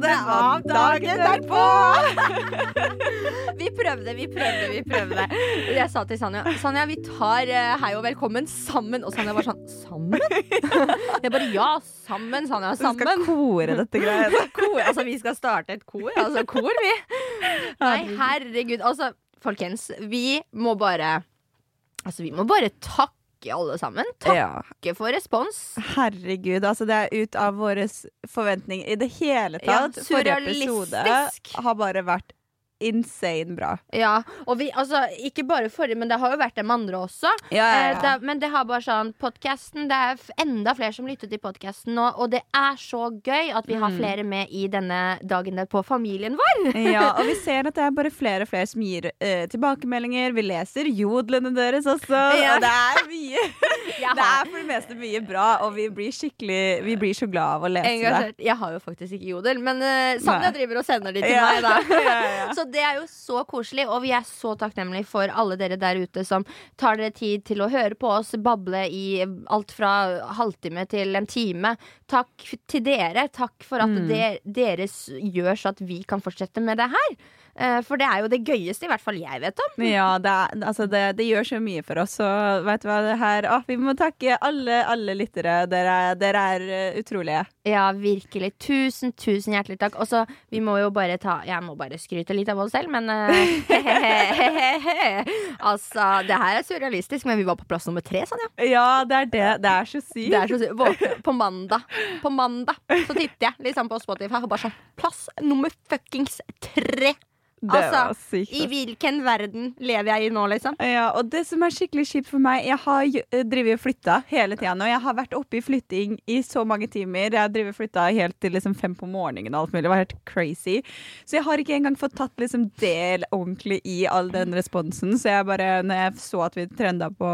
Episode av Dagen derpå! vi prøvde, vi prøvde, vi prøvde. Jeg sa til Sanja Sanja, vi tar eh, hei og velkommen sammen. Og Sanja var sånn Sammen? Jeg bare ja, sammen, Sanja. Du skal kore dette greiene. Altså, vi skal starte et kor. Altså, kor, vi. Nei, herregud. Altså, folkens, vi må bare Altså, vi må bare takke alle sammen. Ja. For respons. Herregud, altså det er ut av våre forventninger i det hele Ja, tatt. Forrige episode har bare vært insane bra. Ja, og vi, altså, ikke bare forrige, men det har jo vært dem andre også. Ja, ja, Eh, ja. det, men det har bare sånn podcasten, Det er enda flere som lytter til podkasten nå, og det er så gøy at vi har Mm. flere med i denne dagen på familien vår. ja, og vi ser at det er bare flere og flere som gir eh, tilbakemeldinger. Vi leser jodlene deres også. Ja. Og det er mye Det er for det meste mye bra, og vi blir skikkelig Vi blir så glad av å lese det. Jeg har jo faktisk ikke jodel, men uh, Sanja driver og sender de til Ja. meg, da. Ja, ja. Så det er jo så koselig, og vi er så takknemlige for alle dere der ute som tar dere tid til å høre på oss bable i alt fra halvtime til en time. Takk til dere. Takk for at Mm. der, dere gjør så at vi kan fortsette med det her. Eh, For det er jo det gøyeste, i hvert fall jeg vet om. Ja, det, er, altså det, det gjør så mye for oss. Og vet du hva, det her å, Vi må takke alle, alle lyttere. Dere, er- dere er eh, utrolige. Ja, virkelig. Tusen, tusen hjertelig takk. Og så, vi må jo bare ta Jeg må bare skryte litt av oss selv, men eh, Altså, det her er surrealistisk, men vi var på plass nummer tre, Sanja. Ja, det er det. Det er så sykt. Det er så sykt. Våkne på mandag. På mandag så titter jeg liksom på Spotify og bare sånn Plass nummer fuckings tre! Det Altså, sykt. I hvilken verden lever jeg i nå, liksom? Ja, og det som er skikkelig kjipt for meg Jeg har eh, drevet og flytta hele tida nå. Jeg har vært oppe i flytting i så mange timer. Jeg har drevet og flytta helt til liksom fem på morgenen. og alt mulig Det var helt crazy. Så jeg har ikke engang fått tatt liksom del ordentlig i all den responsen. Så jeg bare, når jeg så at vi trenda på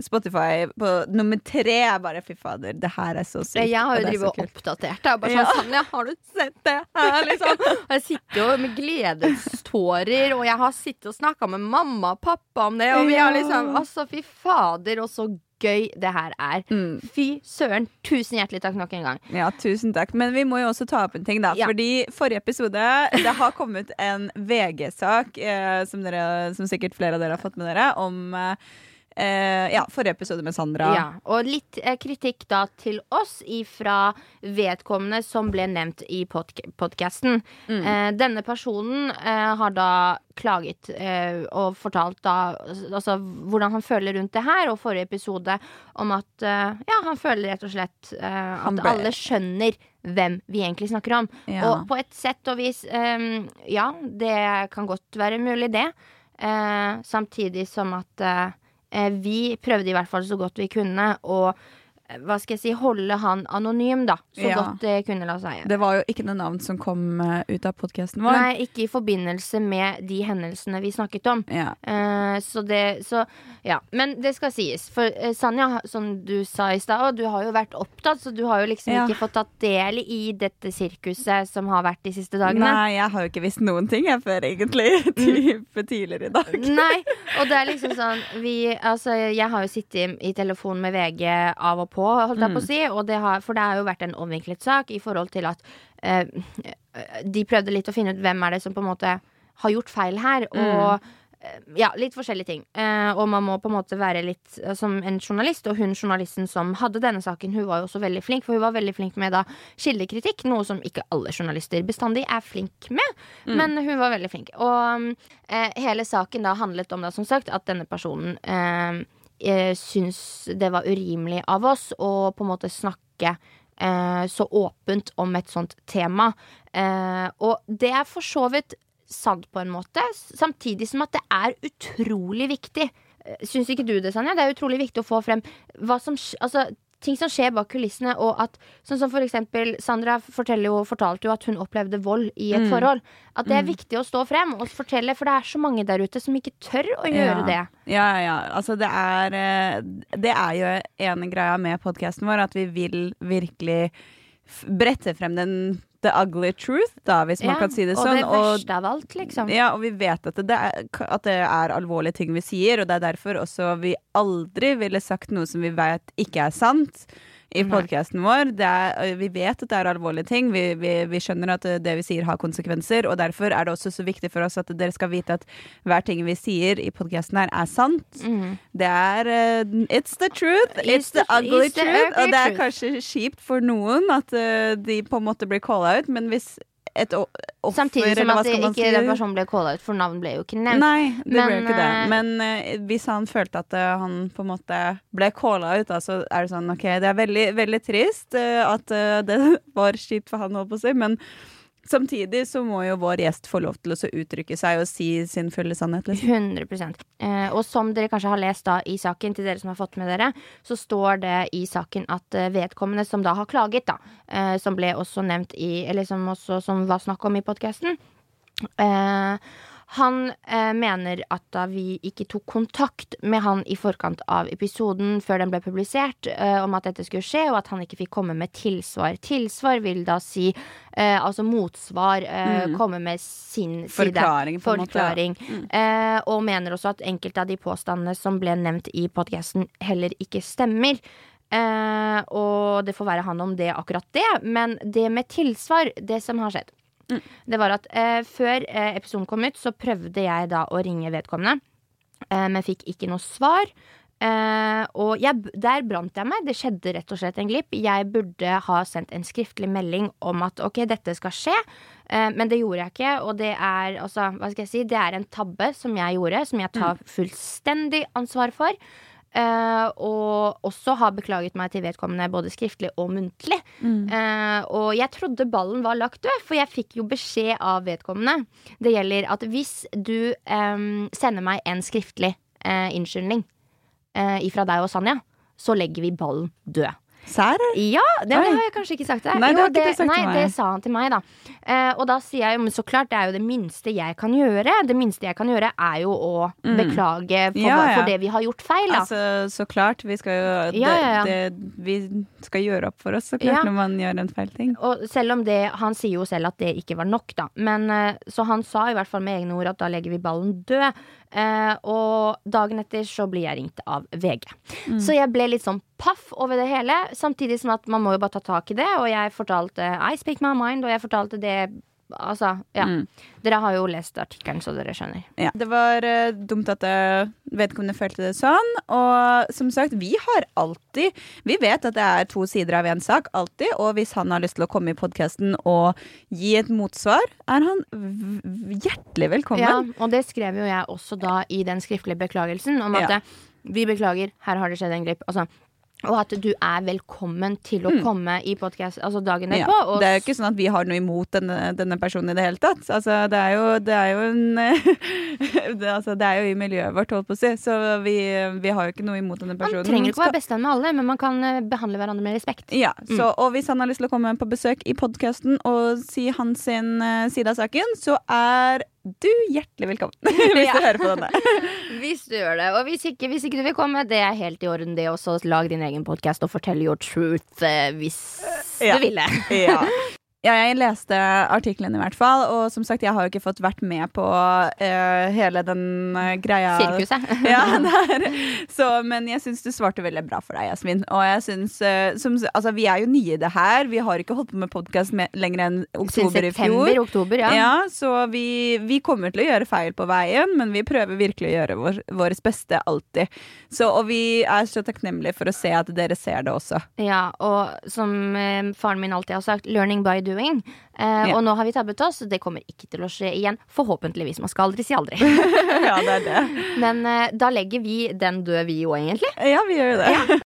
Spotify på nummer tre, jeg bare fy fader, det her er så sykt. Jeg har jo det drevet og kult. oppdatert. Er bare sånn, Ja. Sanja, har du sett det her, liksom? Og jeg sitter jo med gledestårer, og jeg har sittet og snakka med mamma og pappa om det, og vi har liksom Altså, fy fader, og så gøy det her er. Mm. Fy søren. Tusen hjertelig takk nok en gang. Ja, tusen takk. Men vi må jo også ta opp en ting, da. Ja. Fordi forrige episode Det har kommet en VG-sak, eh, som, som sikkert flere av dere har fått med dere, om eh, eh, ja, forrige episode med Sandra. Ja, og litt eh, kritikk da til oss ifra vedkommende som ble nevnt i podk podkasten. Mm. Eh, denne personen eh, har da klaget eh, og fortalt da altså, hvordan han føler rundt det her, og forrige episode om at eh, ja, han føler rett og slett at alle skjønner hvem vi egentlig snakker om. Ja. Og på et sett og vis, eh, ja, det kan godt være mulig, det. Eh, samtidig som at eh, vi prøvde i hvert fall så godt vi kunne å eh, hva skal jeg si, holde han anonym, da. Så Ja. godt det kunne la seg gjøre. Det var jo ikke noe navn som kom eh, ut av podkasten vår. Nei, ikke i forbindelse med de hendelsene vi snakket om. Ja. Uh, så det Så ja. Men det skal sies. For uh, Sanja, som du sa i stad, du har jo vært opptatt, så du har jo liksom Ja. ikke fått tatt del i dette sirkuset som har vært de siste dagene. Nei, jeg har jo ikke visst noen ting jeg før, egentlig. Type tidligere i dag. Nei, og det er liksom sånn vi, altså, Jeg har jo sittet i, i telefon med VG av og på, holdt jeg på å si. Og det har, for det har jo vært en omvinklet sak i forhold til at eh, de prøvde litt å finne ut hvem er det som på en måte har gjort feil her. Og mm. ja, litt forskjellige ting. Eh, og man må på en måte være litt eh, som en journalist. Og hun journalisten som hadde denne saken, hun var jo også veldig flink. For hun var veldig flink med da kildekritikk, noe som ikke alle journalister bestandig er flink med. Men hun var veldig flink. Og eh, hele saken da handlet om da, som sagt, at denne personen eh, eh, syns det var urimelig av oss å på en måte snakke eh, så åpent om et sånt tema. Eh, og det er for så vidt sant på en måte, samtidig som at det er utrolig viktig. Eh, Syns ikke du det, Sanja? Det er utrolig viktig å få frem hva som skjer, Altså, ting som skjer bak kulissene, og at sånn som for eksempel Sandra jo, fortalte jo at hun opplevde vold i et Mm. forhold. At det er Mm. viktig å stå frem og fortelle, for det er så mange der ute som ikke tør å gjøre Ja. det. Ja, ja. Altså, det er eh, Det er jo en greia med podkasten vår, at vi vil virkelig brette frem den the ugly truth, da, hvis man kan si det og sånn. det verste av alt, liksom. Ja, og vi vet at det, er, at det er alvorlige ting vi sier, og det er derfor også vi aldri ville sagt noe som vi vet ikke er sant. I podkasten vår. Er, vi vet at det er alvorlige ting. Vi, vi, vi skjønner at det vi sier har konsekvenser, og derfor er det også så viktig for oss at dere skal vite at hver ting vi sier i podkasten her, er sant. Mm. Det er uh, It's the truth. It's, It's the, the- ugly it's the truth. The og det er kanskje kjipt for noen at uh, de på en måte blir calla ut, men hvis et offer Samtidig som at ikke si? den personen ble calla ut, for navn ble jo ikke nevnt. Nei, det ble Men, jo ikke det. eh, Men uh, hvis han følte at uh, han på en måte ble calla ut, da, så er det sånn OK, det er veldig, veldig trist uh, at det var kjipt for han, holdt på å si, men samtidig så må jo vår gjest få lov til å uttrykke seg og si sin fulle sannhet. Liksom. 100 eh, Og som dere kanskje har lest da i saken, til dere som har fått med dere, så står det i saken at eh, vedkommende som da har klaget, da, eh, som ble også nevnt i Eller som også som var snakk om i podkasten, eh, han eh, mener at da vi ikke tok kontakt med han i forkant av episoden før den ble publisert, eh, om at dette skulle skje, og at han ikke fikk komme med tilsvar. Tilsvar vil da si eh, altså motsvar, eh, Mm. komme med sin side. Forklaring, på en måte. Forklaring. Mm. Eh, og mener også at enkelte av de påstandene som ble nevnt i podkasten, heller ikke stemmer. Eh, og det får være han om det, akkurat det. Men det med tilsvar, det som har skjedd, Mm. det var at eh, før eh, episoden kom ut, så prøvde jeg da å ringe vedkommende, eh, men fikk ikke noe svar. Eh, og jeg, der brant jeg meg. Det skjedde rett og slett en glipp. Jeg burde ha sendt en skriftlig melding om at ok, dette skal skje. Eh, men det gjorde jeg ikke, og det er altså, hva skal jeg si, det er en tabbe som jeg gjorde, som jeg tar fullstendig ansvar for. Eh, og også har beklaget meg til vedkommende både skriftlig og muntlig. Mm. Uh, og jeg trodde ballen var lagt død, for jeg fikk jo beskjed av vedkommende. Det gjelder at hvis du um, sender meg en skriftlig uh, unnskyldning uh, ifra deg og Sanja, så legger vi ballen død. Sær? Ja, det, det har jeg kanskje ikke sagt til deg. Nei, det Jo, det, nei, det sa han til meg, da. Eh, og da sier jeg jo, men så klart, det er jo det minste jeg kan gjøre. Det minste jeg kan gjøre, er jo å Mm. beklage for, Ja, ja. for det vi har gjort feil, da. Altså, så klart. Vi skal jo det. Det, Vi skal gjøre opp for oss, så klart, når man gjør en feil ting. Og selv om det, Han sier jo selv at det ikke var nok, da. Men, eh, så han sa i hvert fall med egne ord at da legger vi ballen død. Eh, og dagen etter så blir jeg ringt av VG. Mm. Så jeg ble litt sånn paff over det hele. Samtidig som at man må jo bare ta tak i det. Og jeg fortalte I speak my mind, og jeg fortalte det Altså, ja. Mm. Dere har jo lest artikkelen, så dere skjønner. Ja. Det var uh, dumt at eh, vedkommende følte det sånn. Og som sagt, vi har alltid Vi vet at det er to sider av en sak, alltid. Og hvis han har lyst til å komme i podkasten og gi et motsvar, er han hjertelig velkommen. Ja, og det skrev jo jeg også da i den skriftlige beklagelsen, om at Ja. eh, vi beklager, her har det skjedd en glipp. Altså, og at du er velkommen til å Mm. komme i podkast altså dagen Ja, derpå. og Det er jo ikke sånn at vi har noe imot denne, denne personen i det hele tatt. Altså, det er jo, det er jo en det, altså, det er jo i miljøet vårt, holdt på å si. Så vi, vi har jo ikke noe imot denne personen. Man trenger ikke å være bestevenn med alle, men man kan eh, behandle hverandre med respekt. Ja, så, og hvis han har lyst til å komme på besøk i podkasten og si hans sin, eh, side av saken, så er du hjertelig velkommen. hvis Ja. du hører på denne. Hvis du gjør det. Og hvis ikke, hvis ikke du vil komme, det er helt i orden, det også. Lag din egen podkast og fortell your truth eh, hvis Ja. du vil det. ja. ja, jeg leste artikkelen i hvert fall, og som sagt, jeg har jo ikke fått vært med på uh, hele den uh, greia. Sirkuset. ja, der. Så, men jeg syns du svarte veldig bra for deg, Jasmin. Og jeg synes, uh, som, altså, Vi er jo nye i det her. Vi har ikke holdt på med podkast lenger enn oktober i fjor. oktober, ja. Ja, så vi, vi kommer til å gjøre feil på veien, men vi prøver virkelig å gjøre vår, vårt beste alltid. Så, og vi er så takknemlige for å se at dere ser det også. Ja, og som faren min alltid har sagt, 'learning by doing'. Eh, yeah. Og nå har vi tabbet oss. Det kommer ikke til å skje igjen. Forhåpentligvis. Man skal aldri si aldri. ja, det er det. Men eh, da legger vi den død, vi òg, egentlig. Ja, vi gjør jo det.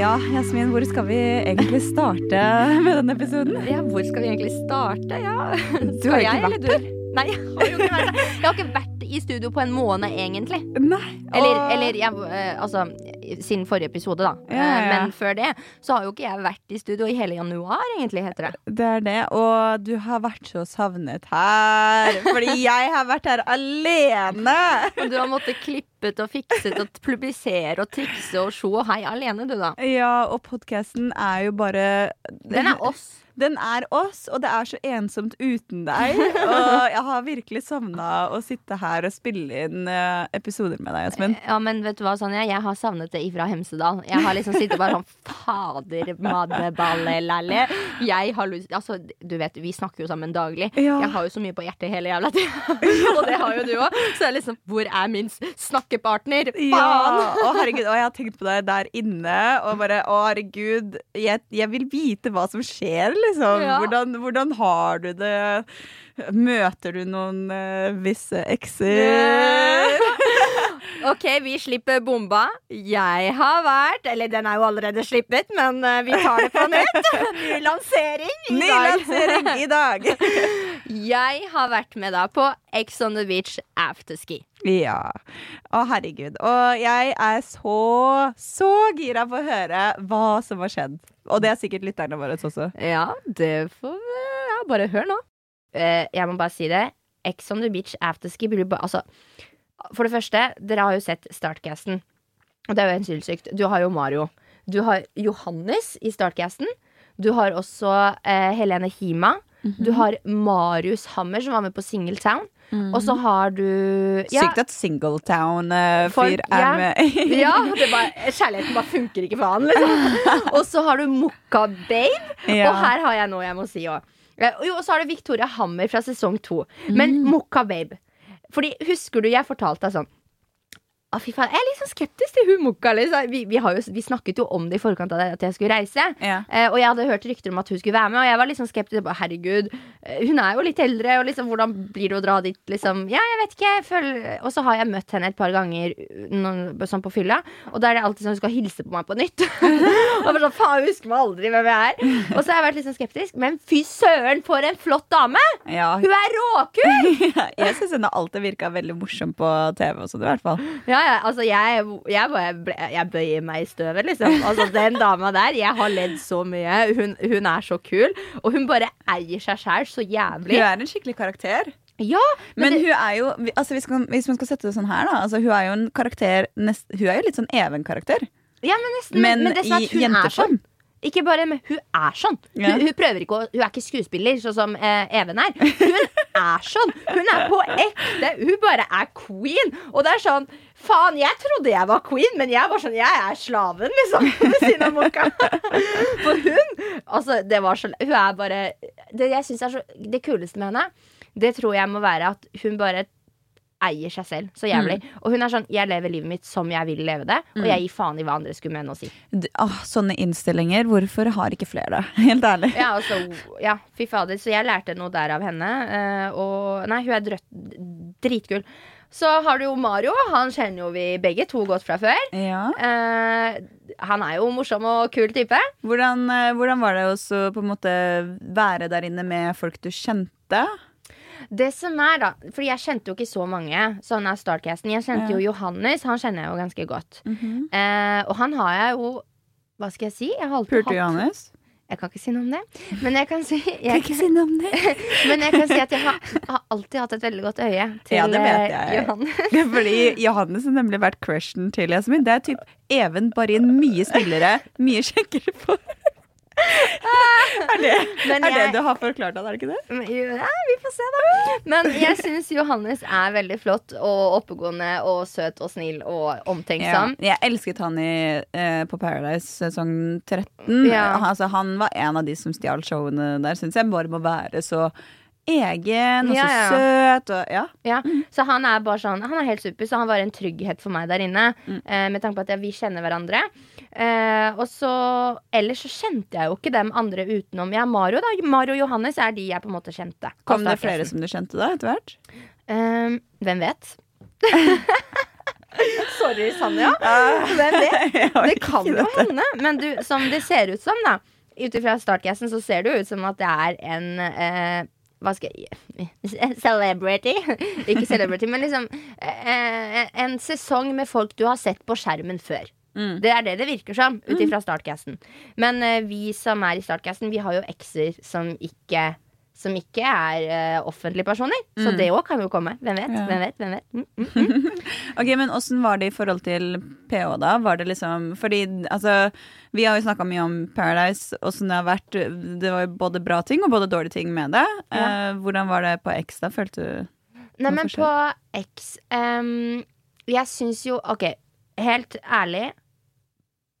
Ja, Jasmin, hvor skal vi egentlig starte med denne episoden? Ja, hvor skal vi egentlig starte? Ja. Du Skal har jeg ikke eller du? Nei, jeg har jo ikke vært der. Jeg har ikke vært i studio på en måned, egentlig. Nei. Eller, eller jeg, eh, altså siden forrige episode, da. Ja, ja, Eh, ja. Men før det så har jo ikke jeg vært i studio i hele januar, egentlig, heter det. Det er det, og du har vært så savnet her. Fordi jeg har vært her alene. Og du har måttet klippet og fikset og publisere og trikse og og hei alene, du, da. Ja, og podkasten er jo bare Den er oss. Den er oss, og det er så ensomt uten deg. Og jeg har virkelig savna å sitte her og spille inn eh, episoder med deg, Jasmin. Ja, men vet du hva, Sonja? Jeg har savnet det ifra Hemsedal. Jeg har liksom sittet bare sånn Fader, maddeballe-lalle. Jeg har lyst Altså, du vet, vi snakker jo sammen daglig. Ja. Jeg har jo så mye på hjertet hele jævla tida. og det har jo du òg. Så er liksom Hvor er min s- snakkepartner? Faen! Ja, å herregud, og jeg har tenkt på deg der inne og bare å herregud, jeg, jeg vil vite hva som skjer, liksom. Ja. Hvordan, hvordan har du det? Møter du noen uh, visse ekser? OK, vi slipper bomba. Jeg har vært Eller den er jo allerede slippet, men eh, vi tar det på nytt. Ny lansering i Ny dag. lansering i dag! Jeg har vært med da på Ex on the Beach afterski. Ja. Å, herregud. Og jeg er så, så gira på å høre hva som har skjedd. Og det er sikkert lytterne våre også. Ja, det får vi ja, Bare hør nå. Uh, jeg må bare si det. Ex on the Beach afterski blir bare Altså, for det første, dere har jo sett Startcasten. Og det er jo helt sinnssykt. Du har jo Mario. Du har Johannes i Startcasten. Du har også uh, Helene Hima. Du har Marius Hammer, som var med på Singletown. Og så har du ja, Sykt at Singletown-fyr uh, er ja. med. ja, det bare, kjærligheten bare funker ikke for han, liksom. Og så har du Mokka Babe. Ja. Og her har jeg noe jeg må si òg. Jo, og så har du Victoria Hammer fra sesong to. Men Mm. Mokka Babe. Fordi husker du jeg fortalte deg sånn Å, fy faen, Jeg er litt sånn skeptisk til hun Mokka. Liksom. Vi, vi, har jo, vi snakket jo om det i forkant av det, at jeg skulle reise. Ja. Eh, og jeg hadde hørt rykter om at hun skulle være med, og jeg var litt sånn skeptisk. Bare, Herregud, eh, hun er jo litt eldre, og liksom, hvordan blir det å dra dit? Liksom? Ja, jeg vet ikke. Jeg føler... Og så har jeg møtt henne et par ganger sånn på fylla, og da er det alltid sånn hun skal hilse på meg på nytt. og bare sånn, faen, jeg husker meg aldri hvem jeg er. Og så har jeg vært litt sånn skeptisk, men fy søren, for en flott dame! Ja. Hun er råkul! Jeg syns hun har alltid virka veldig morsom på TV også, i hvert fall. Ja, ja, altså jeg, jeg, bare jeg bøyer meg i støvet, liksom. Altså Den dama der, jeg har ledd så mye. Hun, hun er så kul. Og hun bare eier seg sjæl så jævlig. Hun er en skikkelig karakter. Ja, Men det- hun er jo altså hvis, man, hvis man skal sette det sånn her, da. Altså, hun er jo en karakter nest, Hun er jo litt sånn Even-karakter. ja, men, nesten, Men, men, men det er i at hun er sånn. Ikke bare, men hun er sånn. Hun, hun prøver ikke å Hun er ikke skuespiller, sånn som eh, Even er. Hun er sånn. Hun er på ekte. Hun bare er queen. Og det er sånn Faen, jeg trodde jeg var queen, men jeg var sånn Jeg er slaven, liksom. Ved siden av Moka. For hun Altså, det var så Hun er bare Det jeg syns er så Det kuleste med henne, det tror jeg må være at hun bare eier seg selv så jævlig. Og hun er sånn Jeg lever livet mitt som jeg vil leve det, og jeg gir faen i hva andre skulle mene og si. Åh, sånne innstillinger. Hvorfor har ikke flere det? Helt ærlig. Ja, altså, ja, fy fader. Så jeg lærte noe der av henne. eh, og nei, hun er drøtt, dritkul. Så har du jo Mario. Han kjenner jo vi begge to godt fra før. Ja. Eh, han er jo morsom og kul type. Hvordan, eh, hvordan var det å være der inne med folk du kjente? Det som er da Fordi jeg kjente jo ikke så mange. Sånn er Startcasten. Jeg kjente jo Johannes. Han kjenner jeg jo ganske godt. Mhm. Eh, og han har jeg jo Hva skal jeg si? Jeg har alltid Pulte Johannes? Jeg kan ikke si noe om det. Men jeg kan si jeg, si noe om det. Men jeg kan si at jeg har, har alltid hatt et veldig godt øye til Ja, det vet eh, jeg. Johannes. Fordi Johannes har nemlig vært crushen til Jasmin. Det er typ Even, bare i en mye snillere, mye kjekkere form. Er det, er jeg, det du har forklart han, er det ikke det? Men, jo, Ja, vi får se, da. Men jeg syns Johannes er veldig flott og oppegående og søt og snill og omtenksom. Jeg elsket han i, eh, på Paradise sesong 13. Ja. Altså, han var en av de som stjal showene der. Syns jeg bare må være så egen og så Ja, ja. søt. Og, ja. Ja, Så han er bare sånn Han er helt super, så han var en trygghet for meg der inne. Eh, med tanke på at vi kjenner hverandre. Eh, og så Ellers så kjente jeg jo ikke dem andre utenom Ja, Mario da Mario og Johannes er de jeg på en måte kjente. Kom det flere som du kjente da, etter hvert? Eh, hvem vet? Sorry, Sanja. Hvem vet? Det kan jo hende. Men du, som det ser ut som, da ut ifra startcasten så ser det jo ut som at det er en eh, hva skal jeg Celebrity. Ikke celebrity, men liksom eh, en sesong med folk du har sett på skjermen før. Mm. Det er det det virker som, ut ifra Startcasten. Men eh, vi som er i Startcasten, vi har jo ekser som ikke som ikke er uh, offentlige personer. Så det òg kan jo komme. Hvem vet? Mm. Ja. Hvem vet? Hvem vet? Mm, mm, mm. Ok, Men åssen var det i forhold til PH, da? Var det liksom Fordi altså Vi har jo snakka mye om Paradise, åssen det har vært. Det var jo både bra ting og både dårlige ting med det. Eh, hvordan var det på X, da? Følte du Nei, men på X um, Jeg syns jo OK, helt ærlig.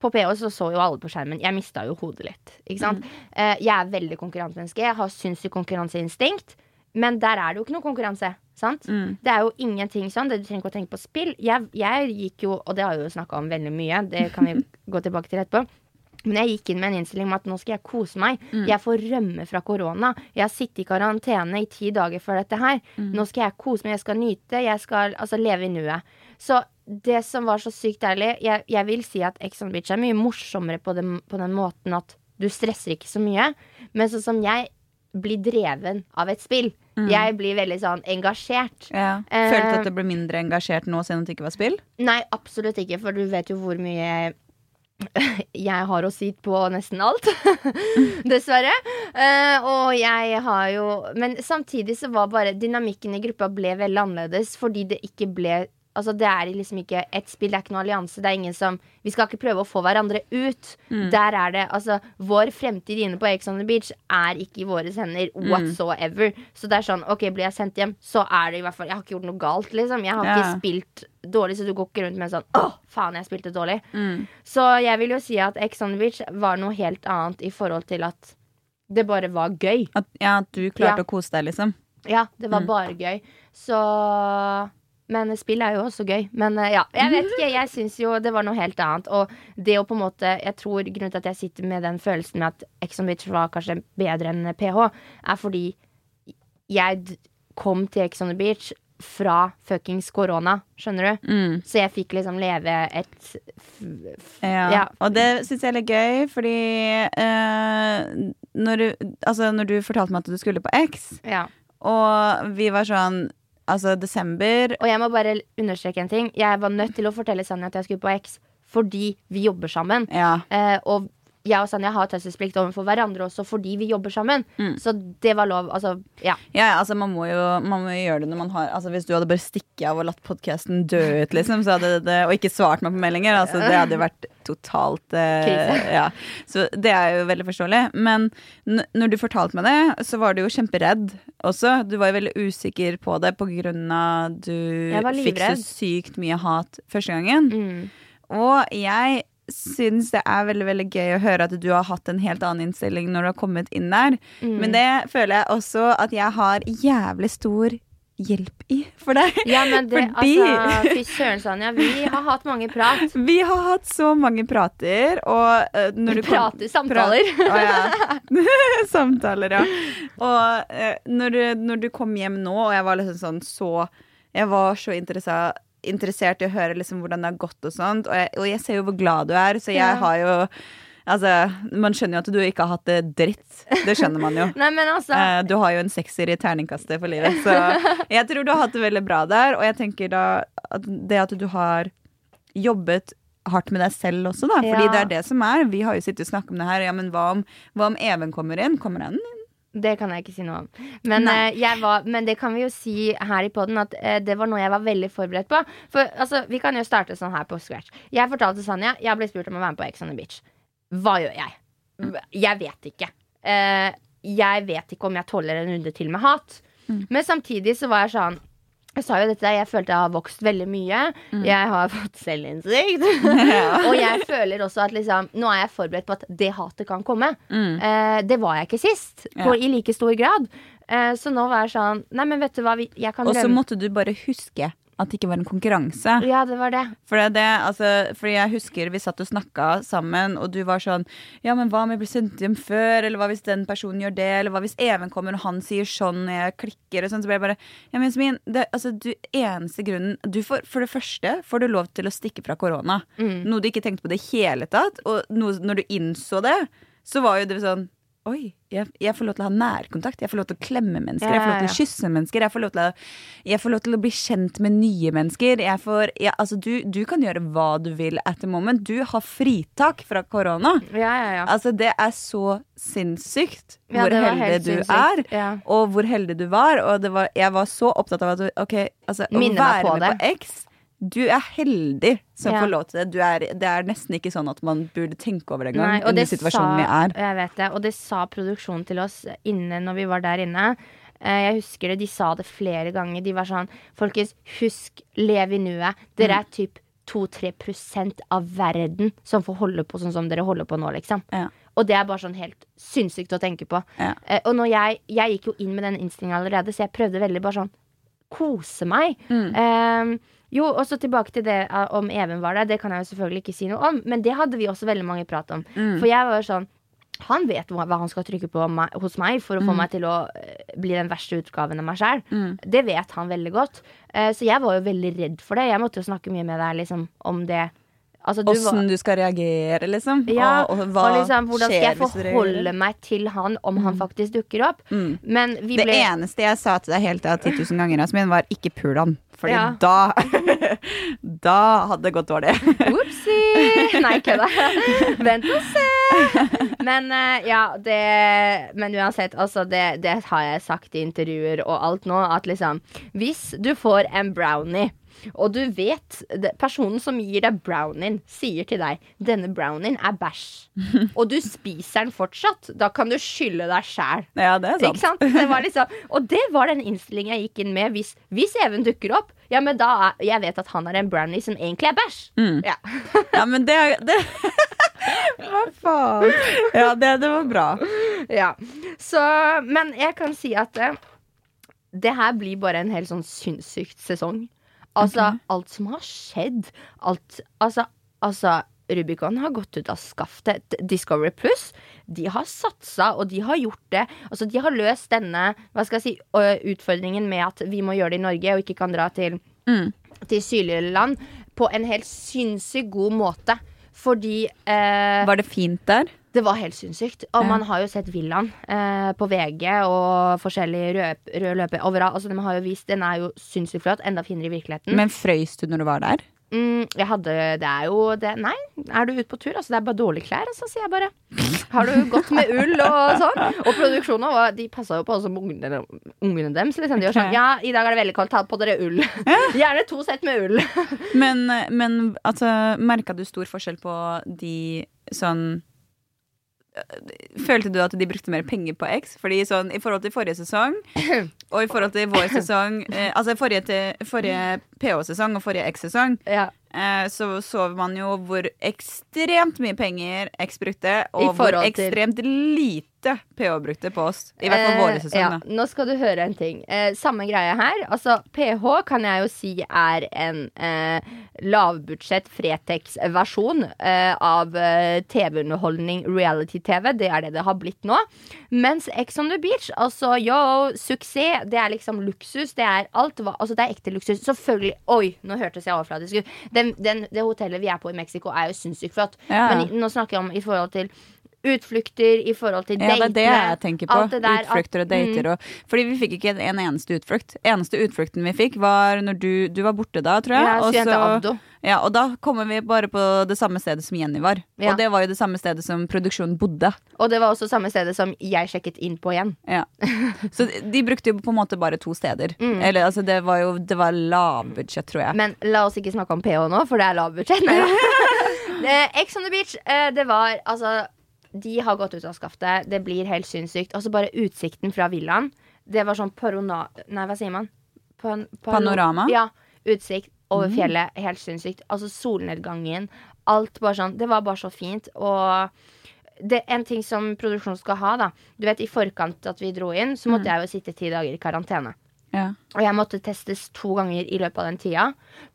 På PH så så jo alle på skjermen. Jeg mista jo hodet litt. Ikke sant? Eh, jeg er veldig konkurransemenneske. Jeg har sinnssykt konkurranseinstinkt. Men der er det jo ikke noe konkurranse. Sant? Mm. Det er jo ingenting sånn. Det du trenger ikke å tenke på spill. Jeg, jeg gikk jo, og det har vi jo snakka om veldig mye, det kan vi gå tilbake til etterpå. Men jeg gikk inn med en innstilling om at nå skal jeg kose meg. Jeg får rømme fra korona. Jeg har sittet i karantene i ti dager før dette her. Nå skal jeg kose meg, jeg skal nyte, jeg skal altså leve i nuet. Så det som var så sykt ærlig Jeg, jeg vil si at Ex on Beach er mye morsommere på den, på den måten at du stresser ikke så mye. Men sånn som jeg blir dreven av et spill. Jeg blir veldig sånn engasjert. ja. Følte Følte at du ble mindre engasjert nå siden det ikke var spill? Nei, absolutt ikke, for du vet jo hvor mye jeg har å si på nesten alt. Dessverre. Uh, og jeg har jo Men samtidig så var bare dynamikken i gruppa ble veldig annerledes fordi det ikke ble Altså Det er liksom ikke et spill, det er ikke noe allianse. Det er ingen som Vi skal ikke prøve å få hverandre ut. Der er det Altså, vår fremtid inne på Ex on the Beach er ikke i våre hender whatsoever. Så det er sånn, OK, blir jeg sendt hjem, så er det i hvert fall Jeg har ikke gjort noe galt, liksom. Jeg har Ja. ikke spilt dårlig, så du går ikke rundt med sånn Å, faen, jeg spilte dårlig. Mm. Så jeg vil jo si at Ex on the Beach var noe helt annet i forhold til at det bare var gøy. At, ja, at du klarte Ja. å kose deg, liksom? Ja, det var Mm. bare gøy. Så Men spill er jo også gøy. Men eh, ja, jeg vet ikke. Jeg syns jo det var noe helt annet. Og det å på en måte Jeg tror grunnen til at jeg sitter med den følelsen med at Ex on Beach var kanskje bedre enn PH, er fordi jeg kom til Ex on the Beach fra fuckings korona, skjønner du? Mm. Så jeg fikk liksom leve et Ja. Ja. Og det syns jeg er litt gøy, fordi eh, når, du, altså, når du fortalte meg at du skulle på X, ja. og vi var sånn Altså, desember Og jeg må bare understreke en ting. Jeg var nødt til å fortelle Sanja at jeg skulle på X fordi vi jobber sammen. Ja. Eh, og jeg og Sanja har taushetsplikt overfor hverandre også fordi vi jobber sammen. Mm. Så det var lov. Altså, ja. Ja, altså man må, jo, man må jo gjøre det når man har Altså Hvis du hadde bare stikket av og latt podkasten dø ut, liksom, det, og ikke svart meg på meldinger, altså det hadde jo vært totalt eh, ja. Så det er jo veldig forståelig. Men når du fortalte meg det, så var du jo kjemperedd også. Du var jo veldig usikker på det på grunn av du fikk så sykt mye hat første gangen. Mm. Og jeg syns det er veldig veldig gøy å høre at du har hatt en helt annen innstilling når du har kommet inn der. Mm. Men det føler jeg også at jeg har jævlig stor hjelp i for deg. Ja, men det, Fordi- altså, fy søren, Sanja. Vi har hatt mange prat. Vi har hatt så mange prater, og uh, når du kom- Prater, samtaler. Prat... Å, ja. samtaler, ja. Og uh, når, du, når du kom hjem nå, og jeg var liksom sånn så Jeg var så interessa- interessert i å høre liksom hvordan det har gått og sånt, og jeg, og jeg ser jo hvor glad du er, så jeg har jo Altså, man skjønner jo at du ikke har hatt det dritt. Det skjønner man jo. Nei, men altså Eh, Du har jo en sekser i terningkastet for livet, så jeg tror du har hatt det veldig bra der. Og jeg tenker da at det at du har jobbet hardt med deg selv også, da. Fordi Ja. det er det som er. Vi har jo sittet og snakket om det her. Ja, men hva om, hva om Even kommer inn? Kommer han inn? Det kan jeg ikke si noe om. Men, eh, jeg var, men det kan vi jo si her i poden at eh, det var noe jeg var veldig forberedt på. For altså, Vi kan jo starte sånn her på scratch. Jeg fortalte Sanja jeg ble spurt om å være med på Ex on the Beach. Hva gjør jeg? Jeg vet ikke. Eh, jeg vet ikke om jeg tåler en runde til med hat. Men samtidig så var jeg sånn jeg sa jo dette, jeg følte jeg har vokst veldig mye. Jeg har fått selvinnsikt. og jeg føler også at liksom, nå er jeg forberedt på at det hatet kan komme. Eh, det var jeg ikke sist, på, Ja. i like stor grad. Eh, så nå var jeg sånn Nei, men vet du hva, vi, jeg kan Og så måtte du bare huske at det ikke var en konkurranse. Ja, det var det. For det det, altså, fordi jeg husker vi satt og snakka sammen, og du var sånn Ja, men hva om jeg blir sendt hjem før? Eller hva hvis den personen gjør det? Eller hva hvis Even kommer og han sier sånn, og jeg klikker og sånn? Så ble jeg bare Ja, men det, altså, du, eneste grunnen du får, For det første får du lov til å stikke fra korona. Mm. Noe du ikke tenkte på det hele tatt. Og noe, når du innså det, så var jo det sånn Oi, jeg, jeg får lov til å ha nærkontakt. Jeg får lov til å klemme mennesker. Jeg får lov til å kysse mennesker. Jeg får lov til å, får lov til å bli kjent med nye mennesker. Får, jeg, altså, du, du kan gjøre hva du vil at the moment. Du har fritak fra korona. Ja, ja, ja. Altså, det er så sinnssykt hvor heldig du sinnssykt. er. Og hvor heldig du var. Og det var, jeg var så opptatt av at ok, altså, å være på med det. på X Du er heldig som Ja. får lov til det. Du er, det er nesten ikke sånn at man burde tenke over det Nei, og det sa, det, og det sa produksjonen til oss inne når vi var der inne. Eh, Jeg husker det, De sa det flere ganger. De var sånn Folkens, husk, lev i nuet. Dere Mm. er typ 2-3% av verden som får holde på sånn som dere holder på nå, liksom. Ja. Og det er bare sånn helt sinnssykt å tenke på. Ja. Eh, og når jeg, jeg gikk jo inn med den innstillinga allerede, så jeg prøvde veldig bare sånn kose meg. Mm. Eh, jo, og så tilbake til det eh, om Even var der. Det kan jeg jo selvfølgelig ikke si noe om, men det hadde vi også veldig mange prat om. Mm. For jeg var jo sånn han vet hva, hva han skal trykke på meg, hos meg for å Mm. få meg til å eh, bli den verste utgaven av meg sjøl. Det vet han veldig godt. Eh, så jeg var jo veldig redd for det. Jeg måtte jo snakke mye med deg liksom, om det. Altså, du Åssen du skal reagere, liksom. ja, og, og og liksom, hvordan skal skjer jeg hvis du reagerer? forholde meg til han om han faktisk dukker opp? Mm. Men vi Det eneste jeg sa til deg hele tida 10 000 ganger, Asmin, var ikke pul han. Fordi Ja. da Da hadde det gått dårlig. Opsi! Nei, kødda. Vent og se. Men eh, ja, det Men uansett, altså, det, det har jeg sagt i intervjuer og alt nå, at liksom Hvis du får en brownie og du vet, personen som gir deg brownien, sier til deg 'denne brownien er bæsj', og du spiser den fortsatt, da kan du skylde deg sjæl. Ja, det er sant. Det var liksom, og det var den innstillingen jeg gikk inn med. Hvis, hvis Even dukker opp, ja, men da er, jeg vet at han er en brownie som egentlig er bæsj. Mm. Ja. Ja, men det, det Hva faen? Ja, det, det var bra. ja. Så, men jeg kan si at det, det her blir bare en helt sånn sinnssykt sesong. Altså, alt som har skjedd. Alt Altså, altså Rubicon har gått ut av skaftet. Discovery Plus de har satsa, og de har gjort det. Altså, de har løst denne hva skal jeg si, utfordringen med at vi må gjøre det i Norge og ikke kan dra til, Mm. til sydligere land, på en helt sinnssykt god måte. Fordi eh, Var det fint der? det var helt sinnssykt. Og Ja. man har jo sett villaen eh, på VG og forskjellige rød, røde løper overalt. Altså, de har jo vist, Den er jo sinnssykt flott. Enda finere i virkeligheten. Men frøys du når du var der? Mm, jeg hadde Det er jo det Nei, er du ute på tur? Altså, det er bare dårlige klær, altså, sier jeg bare. Har du gått med ull og sånn? Og produksjonen og de passa jo på med ungene, ungene deres. Liksom. De var sånn. Ja, i dag er det veldig kaldt, ta på dere ull. Gjerne to sett med ull. Men, men altså, merka du stor forskjell på de sånn Følte du at de brukte mer penger på X? Fordi sånn, I forhold til forrige sesong og i forhold til vår sesong eh, Altså forrige, til- forrige PH-sesong og forrige X-sesong Ja. eh, så så man jo hvor ekstremt mye penger X brukte, og hvor ekstremt lite PH brukte på oss. I hvert fall Eh, våre sesonger. ja. Nå skal du høre en ting. Eh, samme greie her. Altså, PH kan jeg jo si er en eh, lavbudsjett Fretex-versjon eh, av eh, TV-underholdning, reality-TV. Det er det det har blitt nå. Mens Ex on the Beach, altså yo, suksess, det er liksom luksus. Det er alt. hva- Altså, det er ekte luksus. Selvfølgelig. Oi, nå hørtes jeg overfladisk ut. Det hotellet vi er på i Mexico, er jo sinnssykt flott. Ja. Men nå snakker jeg om i forhold til utflukter, i forhold til Ja, det er det jeg tenker på. der, Utflukter og at- mm. dater. Og, fordi vi fikk ikke en, en eneste utflukt. Eneste utflukten vi fikk, var når du, du var borte da, tror jeg. Ja, og, så, Abdo. ja, og da kommer vi bare på det samme stedet som Jenny var. Ja. Og det var jo det samme stedet som produksjonen bodde. Og det var også samme stedet som jeg sjekket inn på igjen. Ja. Så de brukte jo på en måte bare to steder. Mm. Eller altså, det var jo det var lavbudsjett, tror jeg. Men la oss ikke snakke om PH nå, for det er lavbudsjett. Ex on the beach, eh, det var altså De har gått ut av skaftet. Det blir helt sinnssykt. Altså bare utsikten fra villaen. Det var sånn parona... Nei, hva sier man? Pan, Panorama? Ja. Utsikt over Mm. fjellet. Helt sinnssykt. Altså solnedgangen. Alt bare sånn. Det var bare så fint. Og det, en ting som produksjonen skal ha, da Du vet, I forkant at vi dro inn, så måtte jeg jo sitte ti dager i karantene. Ja. Og jeg måtte testes to ganger i løpet av den tida.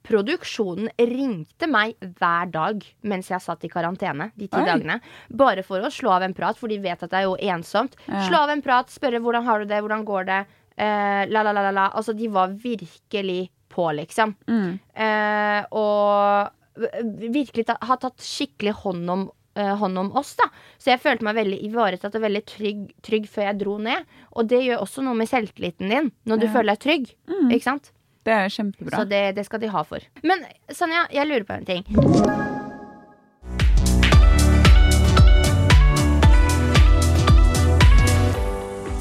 Produksjonen ringte meg hver dag mens jeg satt i karantene. de ti Oi. dagene Bare for å slå av en prat, for de vet at det er jo ensomt. Ja. Slå av en prat, spørre hvordan har du det, hvordan går det. Eh, la, la, la, la, la. Altså, de var virkelig på, liksom. Mm. Eh, og virkelig ta, har tatt skikkelig hånd om hånd om oss, da. Så jeg følte meg veldig ivaretatt og veldig trygg, trygg før jeg dro ned. Og det gjør også noe med selvtilliten din, når du Ja. føler deg trygg. Mm. Ikke sant? Det er kjempebra. Så det, det skal de ha for. Men Sanja, jeg lurer på en ting.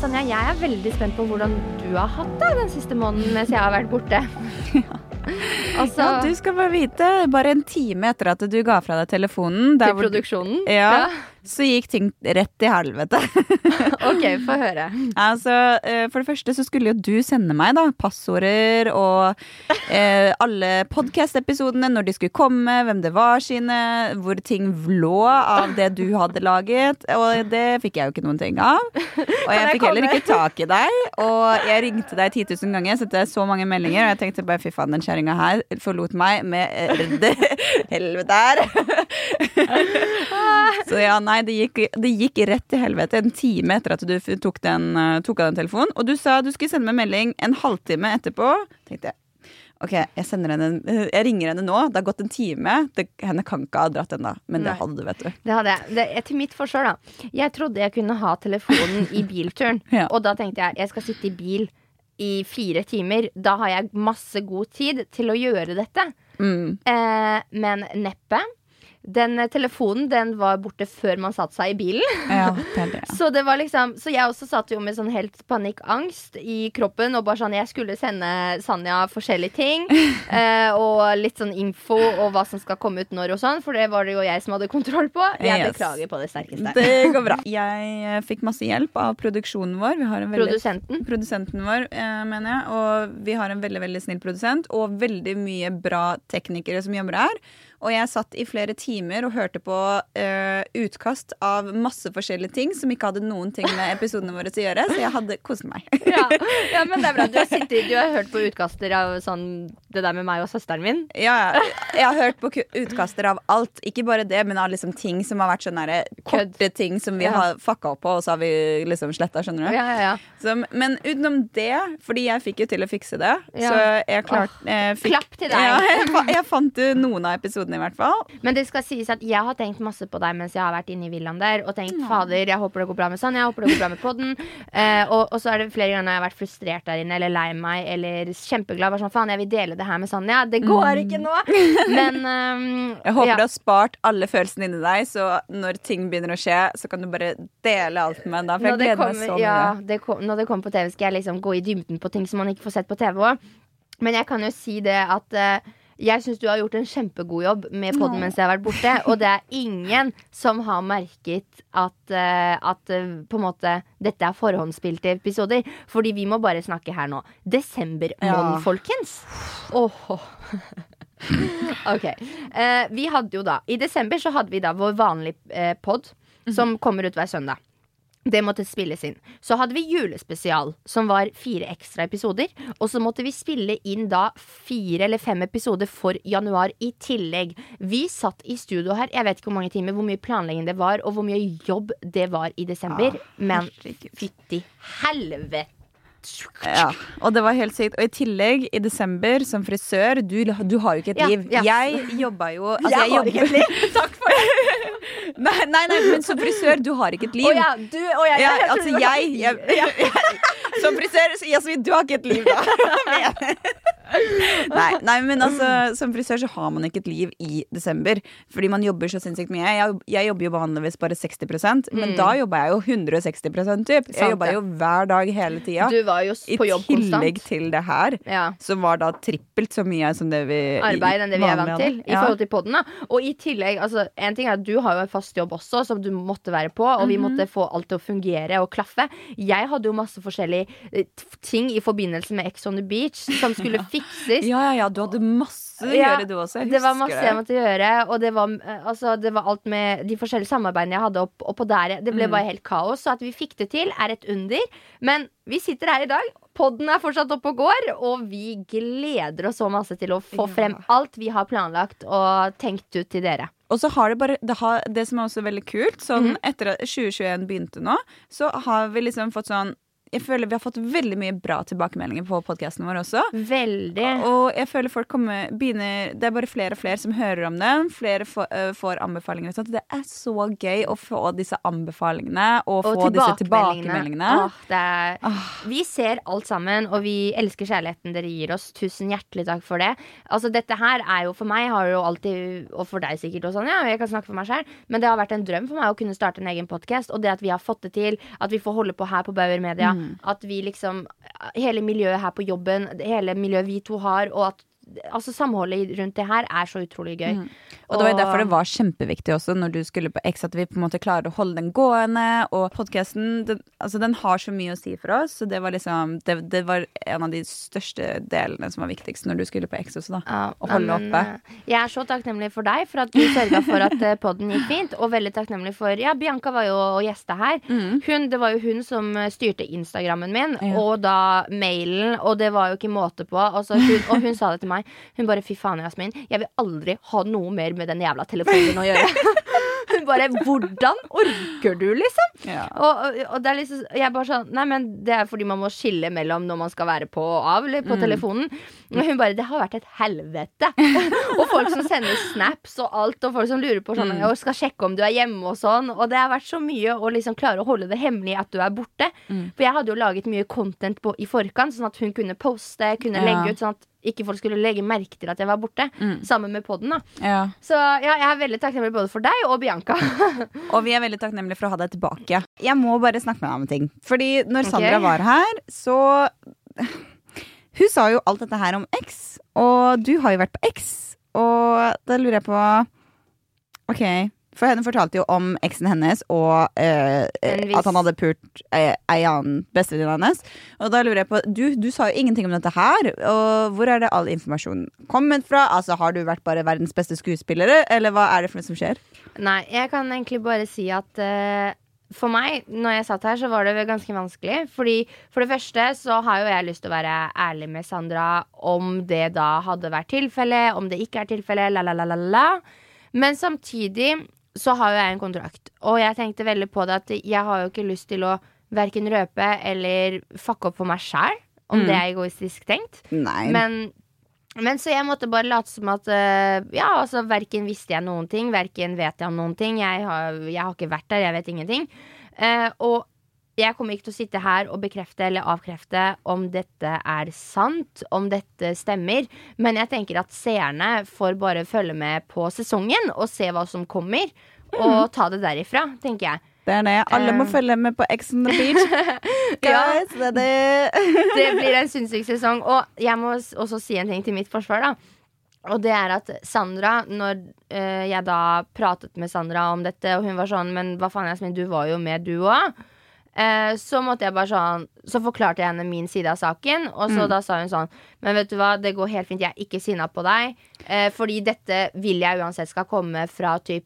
Sanja, jeg er veldig spent på hvordan du har hatt det den siste måneden mens jeg har vært borte. altså, Ja, du skal bare vite, bare en time etter at du ga fra deg telefonen der til hvor Ja, produksjonen. Ja. Så gikk ting rett til helvete. Ok, få høre. altså, eh, for det første så skulle jo du sende meg da passorder og eh, alle podkast-episodene, når de skulle komme, hvem det var sine, hvor ting lå av det du hadde laget. Og det fikk jeg jo ikke noen ting av. Og jeg jeg fikk heller ikke tak i deg. Og jeg ringte deg 10 000 ganger, sendte deg så mange meldinger, og jeg tenkte bare fy faen, den kjerringa her forlot meg med eh, helvete her. Så ja, nei, det gikk, det gikk rett til helvete en time etter at du tok, den, eh, tok av den telefonen. Og du sa du skulle sende meg melding en halvtime etterpå. Tenkte jeg, ok, jeg, henne, eh, jeg ringer henne nå. Det har gått en time. Det, henne kan ikke ha dratt ennå. Men det Nei. hadde du, vet du. Det hadde jeg. Det, til mitt forsvar, da. Jeg trodde jeg kunne ha telefonen i bilturen. Ja. Og da tenkte jeg jeg skal sitte i bil i fire timer. Da har jeg masse god tid til å gjøre dette. Mm. Eh, men neppe. Den eh, telefonen den var borte før man satte seg i bilen. Ja, det det. Så det var liksom Så jeg også satt jo med sånn helt panikkangst i kroppen. Og bare sånn Jeg skulle sende Sanja forskjellige ting. Eh, og litt sånn info og hva som skal komme ut når og sånn. For det var det jo jeg som hadde kontroll på. Jeg Yes. beklager på det sterkeste. Det går bra. Jeg eh, fikk masse hjelp av produksjonen vår. Vi har en veldig Produsenten. Produsenten vår, eh, mener jeg. Og vi har en veldig veldig snill produsent og veldig mye bra teknikere som jobber her. Og jeg satt i flere timer og hørte på uh, utkast av masse forskjellige ting som ikke hadde noen ting med episodene våre å gjøre, så jeg hadde kost meg. Ja, ja, men det er bra. Du har, sittet, du har hørt på utkaster av sånn det der med meg og søsteren min. Ja, jeg har hørt på utkaster av alt. Ikke bare det, men av liksom ting som har vært sånn der korte ting som vi Ja. har fucka opp på, og så har vi liksom sletta, skjønner du. Ja, ja, ja. Så, men utenom det, fordi jeg fikk jo til å fikse det, så jeg klart oh. Klapp til deg. Ja, jeg, jeg fant jo noen av episodene i hvert fall. Men det skal sies at jeg har tenkt masse på deg mens jeg har vært inne i villaen der. Og tenkt fader, jeg håper det går bra med Sanja, jeg håper det går bra med podden. Uh, og, og så er det flere ganger jeg har vært frustrert der inne, eller lei meg, eller kjempeglad. Bare sånn, faen, jeg vil dele det her med Sanja. Det går ikke nå! Men um, Jeg håper ja. du har spart alle følelsene inni deg, så når ting begynner å skje, så kan du bare dele alt med meg. For jeg gleder meg kommer, så mye. ja, det kom, når det kommer på TV, skal jeg liksom gå i dybden på ting som man ikke får sett på TV òg. Men jeg kan jo si det at eh, jeg syns du har gjort en kjempegod jobb med podden mens jeg har vært borte. Og det er ingen som har merket at, eh, at eh, på en måte dette er forhåndsspilte episoder. Fordi vi må bare snakke her nå. Desembermåned, Ja. folkens. Åh. ok. Eh, vi hadde jo da I desember så hadde vi da vår vanlige pod, som kommer ut hver søndag. Det måtte spilles inn. Så hadde vi julespesial, som var fire ekstra episoder. Og så måtte vi spille inn da fire eller fem episoder for januar i tillegg. Vi satt i studio her, jeg vet ikke hvor mange timer, hvor mye planlegging det var, og hvor mye jobb det var i desember. Men fytti helvete! Ja, og det var helt sykt. Og i tillegg, i desember, som frisør Du, du har jo ikke et liv. ja. Jeg jobba jo altså, Jeg har ikke et liv. Takk for det. nei, nei, nei, men som frisør, du har ikke et liv. Å ja, du og jeg. Ja, jeg altså jeg, jeg, jeg, Som frisør, Jasmin, du har ikke et liv da nei, nei, men altså Som frisør så har man ikke et liv i desember Fordi man jobber så sinnssykt mye Jeg, jeg jobber jo vanligvis bare 60% Men Mm. da jobber jeg jo 160% typ Jeg jobba jo hver dag hele tiden Du var jo s- I på jobb tillegg konstant. til det her Ja. Som var da trippelt så mye som det vi arbeid enn det vi er vant til. I forhold til podden da Og i tillegg, altså En ting er at du har jo en fast jobb også, som du måtte være på, og Mhm. vi måtte få alt til å fungere og klaffe. Jeg hadde jo masse forskjellige eh, ting i forbindelse med Ex on the Beach som skulle fikses. Ja, ja, ja, du hadde masse å gjøre du også jeg Det var masse jeg måtte gjøre, og det var, eh, altså, det var alt med de forskjellige samarbeidene jeg hadde opp, oppå der. Det Mm. ble bare helt kaos. Så at vi fikk det til, er et under. Men vi sitter her i dag. Podden er fortsatt oppe og går, og vi gleder oss så masse til å få frem alt vi har planlagt og tenkt ut til dere. Og så har det bare det, har, det som er også veldig kult, sånn Mhm. etter at 2021 begynte nå, så har vi liksom fått sånn jeg føler vi har fått veldig mye bra tilbakemeldinger på podkasten vår også. Veldig. Og jeg føler folk kommer, begynner Det er bare flere og flere som hører om den. Flere får, uh, får anbefalinger. og sånt. Det er så gøy å få disse anbefalingene og, få disse tilbakemeldingene. Åh, det er, Vi ser alt sammen, og vi elsker kjærligheten dere gir oss. Tusen hjertelig takk for det. Altså, dette her er jo for meg, har jo alltid, og for deg sikkert, og sånn, ja, jeg kan snakke for meg sjøl, men det har vært en drøm for meg å kunne starte en egen podkast. Og det at vi har fått det til, at vi får holde på her på Bauer Media, at vi liksom Hele miljøet her på jobben, hele miljøet vi to har, og at Altså Samholdet rundt det her er så utrolig gøy. Og det var derfor det var kjempeviktig også når du skulle på X, at vi på en måte klarer å holde den gående. Og podkasten, den, altså den har så mye å si for oss, så det var liksom det, det var en av de største delene som var viktigst når du skulle på X også, da. Ja, Å holde men, oppe. eh, Jeg er så takknemlig for deg for at du sørga for at poden podden gikk fint. Og veldig takknemlig for Ja, Bianca var jo og gjesta her. Hun, det var jo hun som eh, styrte Instagrammen min, Ja. og da mailen, og det var jo ikke måte på. Altså, hun, og hun sa det til meg. Hun bare fy faen, Jasmin, jeg vil aldri ha noe mer med den jævla telefonen å gjøre. Hun bare Hvordan orker du, liksom? Ja. Og, og, det er liksom Jeg bare sånn Nei, men det er fordi man må skille mellom når man skal være på og av eller på telefonen. Og hun bare Det har vært et helvete. og folk som sender snaps og alt, og folk som lurer på sånn Og skal sjekke om du er hjemme og sånn. Og det har vært så mye å liksom klare å holde det hemmelig at du er borte. For jeg hadde jo laget mye content på, i forkant, sånn at hun kunne poste, kunne Ja. legge ut, sånn at ikke folk skulle legge merke til at jeg var borte. Sammen med podden, da. Ja. Så ja, jeg er veldig takknemlig både for deg og Bianca. Og vi er veldig takknemlige for å ha deg tilbake. Jeg må bare snakke med deg om ting. Fordi når Sandra Sandra var her, så Hun sa jo alt dette her om X, og du har jo vært på X, og da lurer jeg på OK. For henne fortalte jo om eksen hennes og eh, at han hadde pult eh, ei annen bestevenninne hennes. Og da lurer jeg på du, du sa jo ingenting om dette her. Og hvor er det all informasjonen kommet fra? Altså Har du vært bare verdens beste skuespillere, eller hva er det for noe som skjer? Nei, jeg kan egentlig bare si at eh, for meg, når jeg satt her, så var det ganske vanskelig. Fordi For det første så har jo jeg lyst til å være ærlig med Sandra om det da hadde vært tilfelle, om det ikke er tilfelle, la, la, la, la, la. Men samtidig så har jo jeg en kontrakt, og jeg tenkte veldig på det at jeg har jo ikke lyst til å verken røpe eller fucke opp for meg sjæl, om Mm. det er egoistisk tenkt. Nei. Men, men så jeg måtte bare late som at eh, Ja, altså verken visste jeg noen ting, verken vet jeg om noen ting. Jeg har, jeg har ikke vært der, jeg vet ingenting. Uh, og jeg kommer ikke til å sitte her og bekrefte eller avkrefte om dette er sant, om dette stemmer. Men jeg tenker at seerne får bare følge med på sesongen og se hva som kommer. Og ta det derifra, tenker jeg. Det er det. Alle må Eh. følge med på Ex on the Beach. Guys, det er det. Det blir en sinnssyk sesong. Og jeg må også si en ting til mitt forsvar, da. Og det er at Sandra, når eh, jeg da pratet med Sandra om dette, og hun var sånn Men hva faen, Jasmin, du var jo med, du òg. Eh, så måtte jeg bare sånn Så forklarte jeg henne min side av saken. Og så da sa hun sånn Men vet du hva, det går helt fint, jeg er ikke sinna på deg. Eh, fordi dette vil jeg uansett skal komme fra typ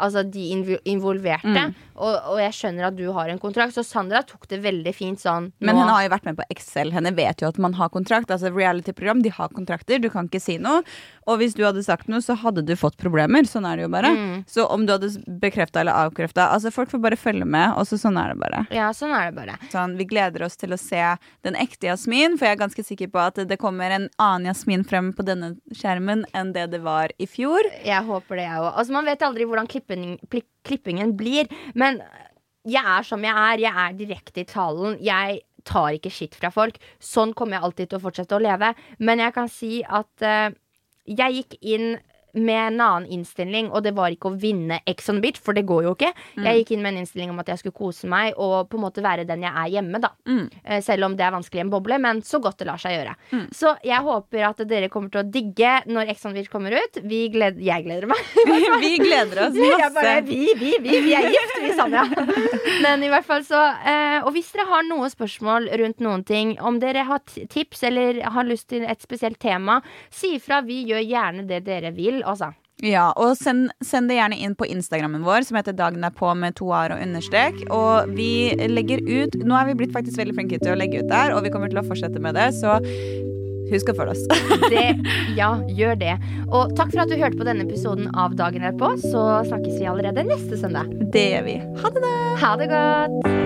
Altså de inv- involverte. Og, og jeg skjønner at du har en kontrakt. Så Sandra tok det veldig fint sånn. Men hun har jo vært med på Excel. Henne vet jo at man har kontrakt. Altså Reality-program, de har kontrakter. Du kan ikke si noe. Og hvis du hadde sagt noe, så hadde du fått problemer. Sånn er det jo bare. Mm. Så om du hadde bekrefta eller avkrefta Altså Folk får bare følge med, og så sånn er det bare. Ja, sånn er det bare. Sånn, vi gleder oss til å se den ekte Jasmin, for jeg er ganske sikker på at det kommer en annen Jasmin frem på denne skjermen enn det det var i fjor. Jeg håper det, jeg òg. Altså, man vet aldri hvordan klipping, klippingen blir. Men jeg er som jeg er. Jeg er direkte i talen. Jeg tar ikke skitt fra folk. Sånn kommer jeg alltid til å fortsette å leve. Men jeg kan si at eh, jeg gikk inn med en annen innstilling, og det var ikke å vinne Ex on Beach, for det går jo ikke. Jeg gikk inn med en innstilling om at jeg skulle kose meg og på en måte være den jeg er hjemme, da. Mm. Selv om det er vanskelig i en boble, men så godt det lar seg gjøre. Så jeg håper at dere kommer til å digge når Ex on Beach kommer ut. Vi gled jeg gleder meg. vi gleder oss Jeg bare, vi, vi, vi, vi er gift, vi, Sanja. Men i hvert fall så eh, Og hvis dere har noen spørsmål rundt noen ting, om dere har tips eller har lyst til et spesielt tema, si ifra. Vi gjør gjerne det dere vil, altså. Ja, og send, send det gjerne inn på Instagrammen vår, som heter Dagen er på med to a-er og understrek. Og vi legger ut Nå er vi blitt faktisk veldig flinke til å legge ut der, og vi kommer til å fortsette med det, så husk å følge oss. Det, ja, gjør det. Og takk for at du hørte på denne episoden av Dagen er på. Så snakkes vi allerede neste søndag. Det gjør vi. Ha det, da! Ha det godt.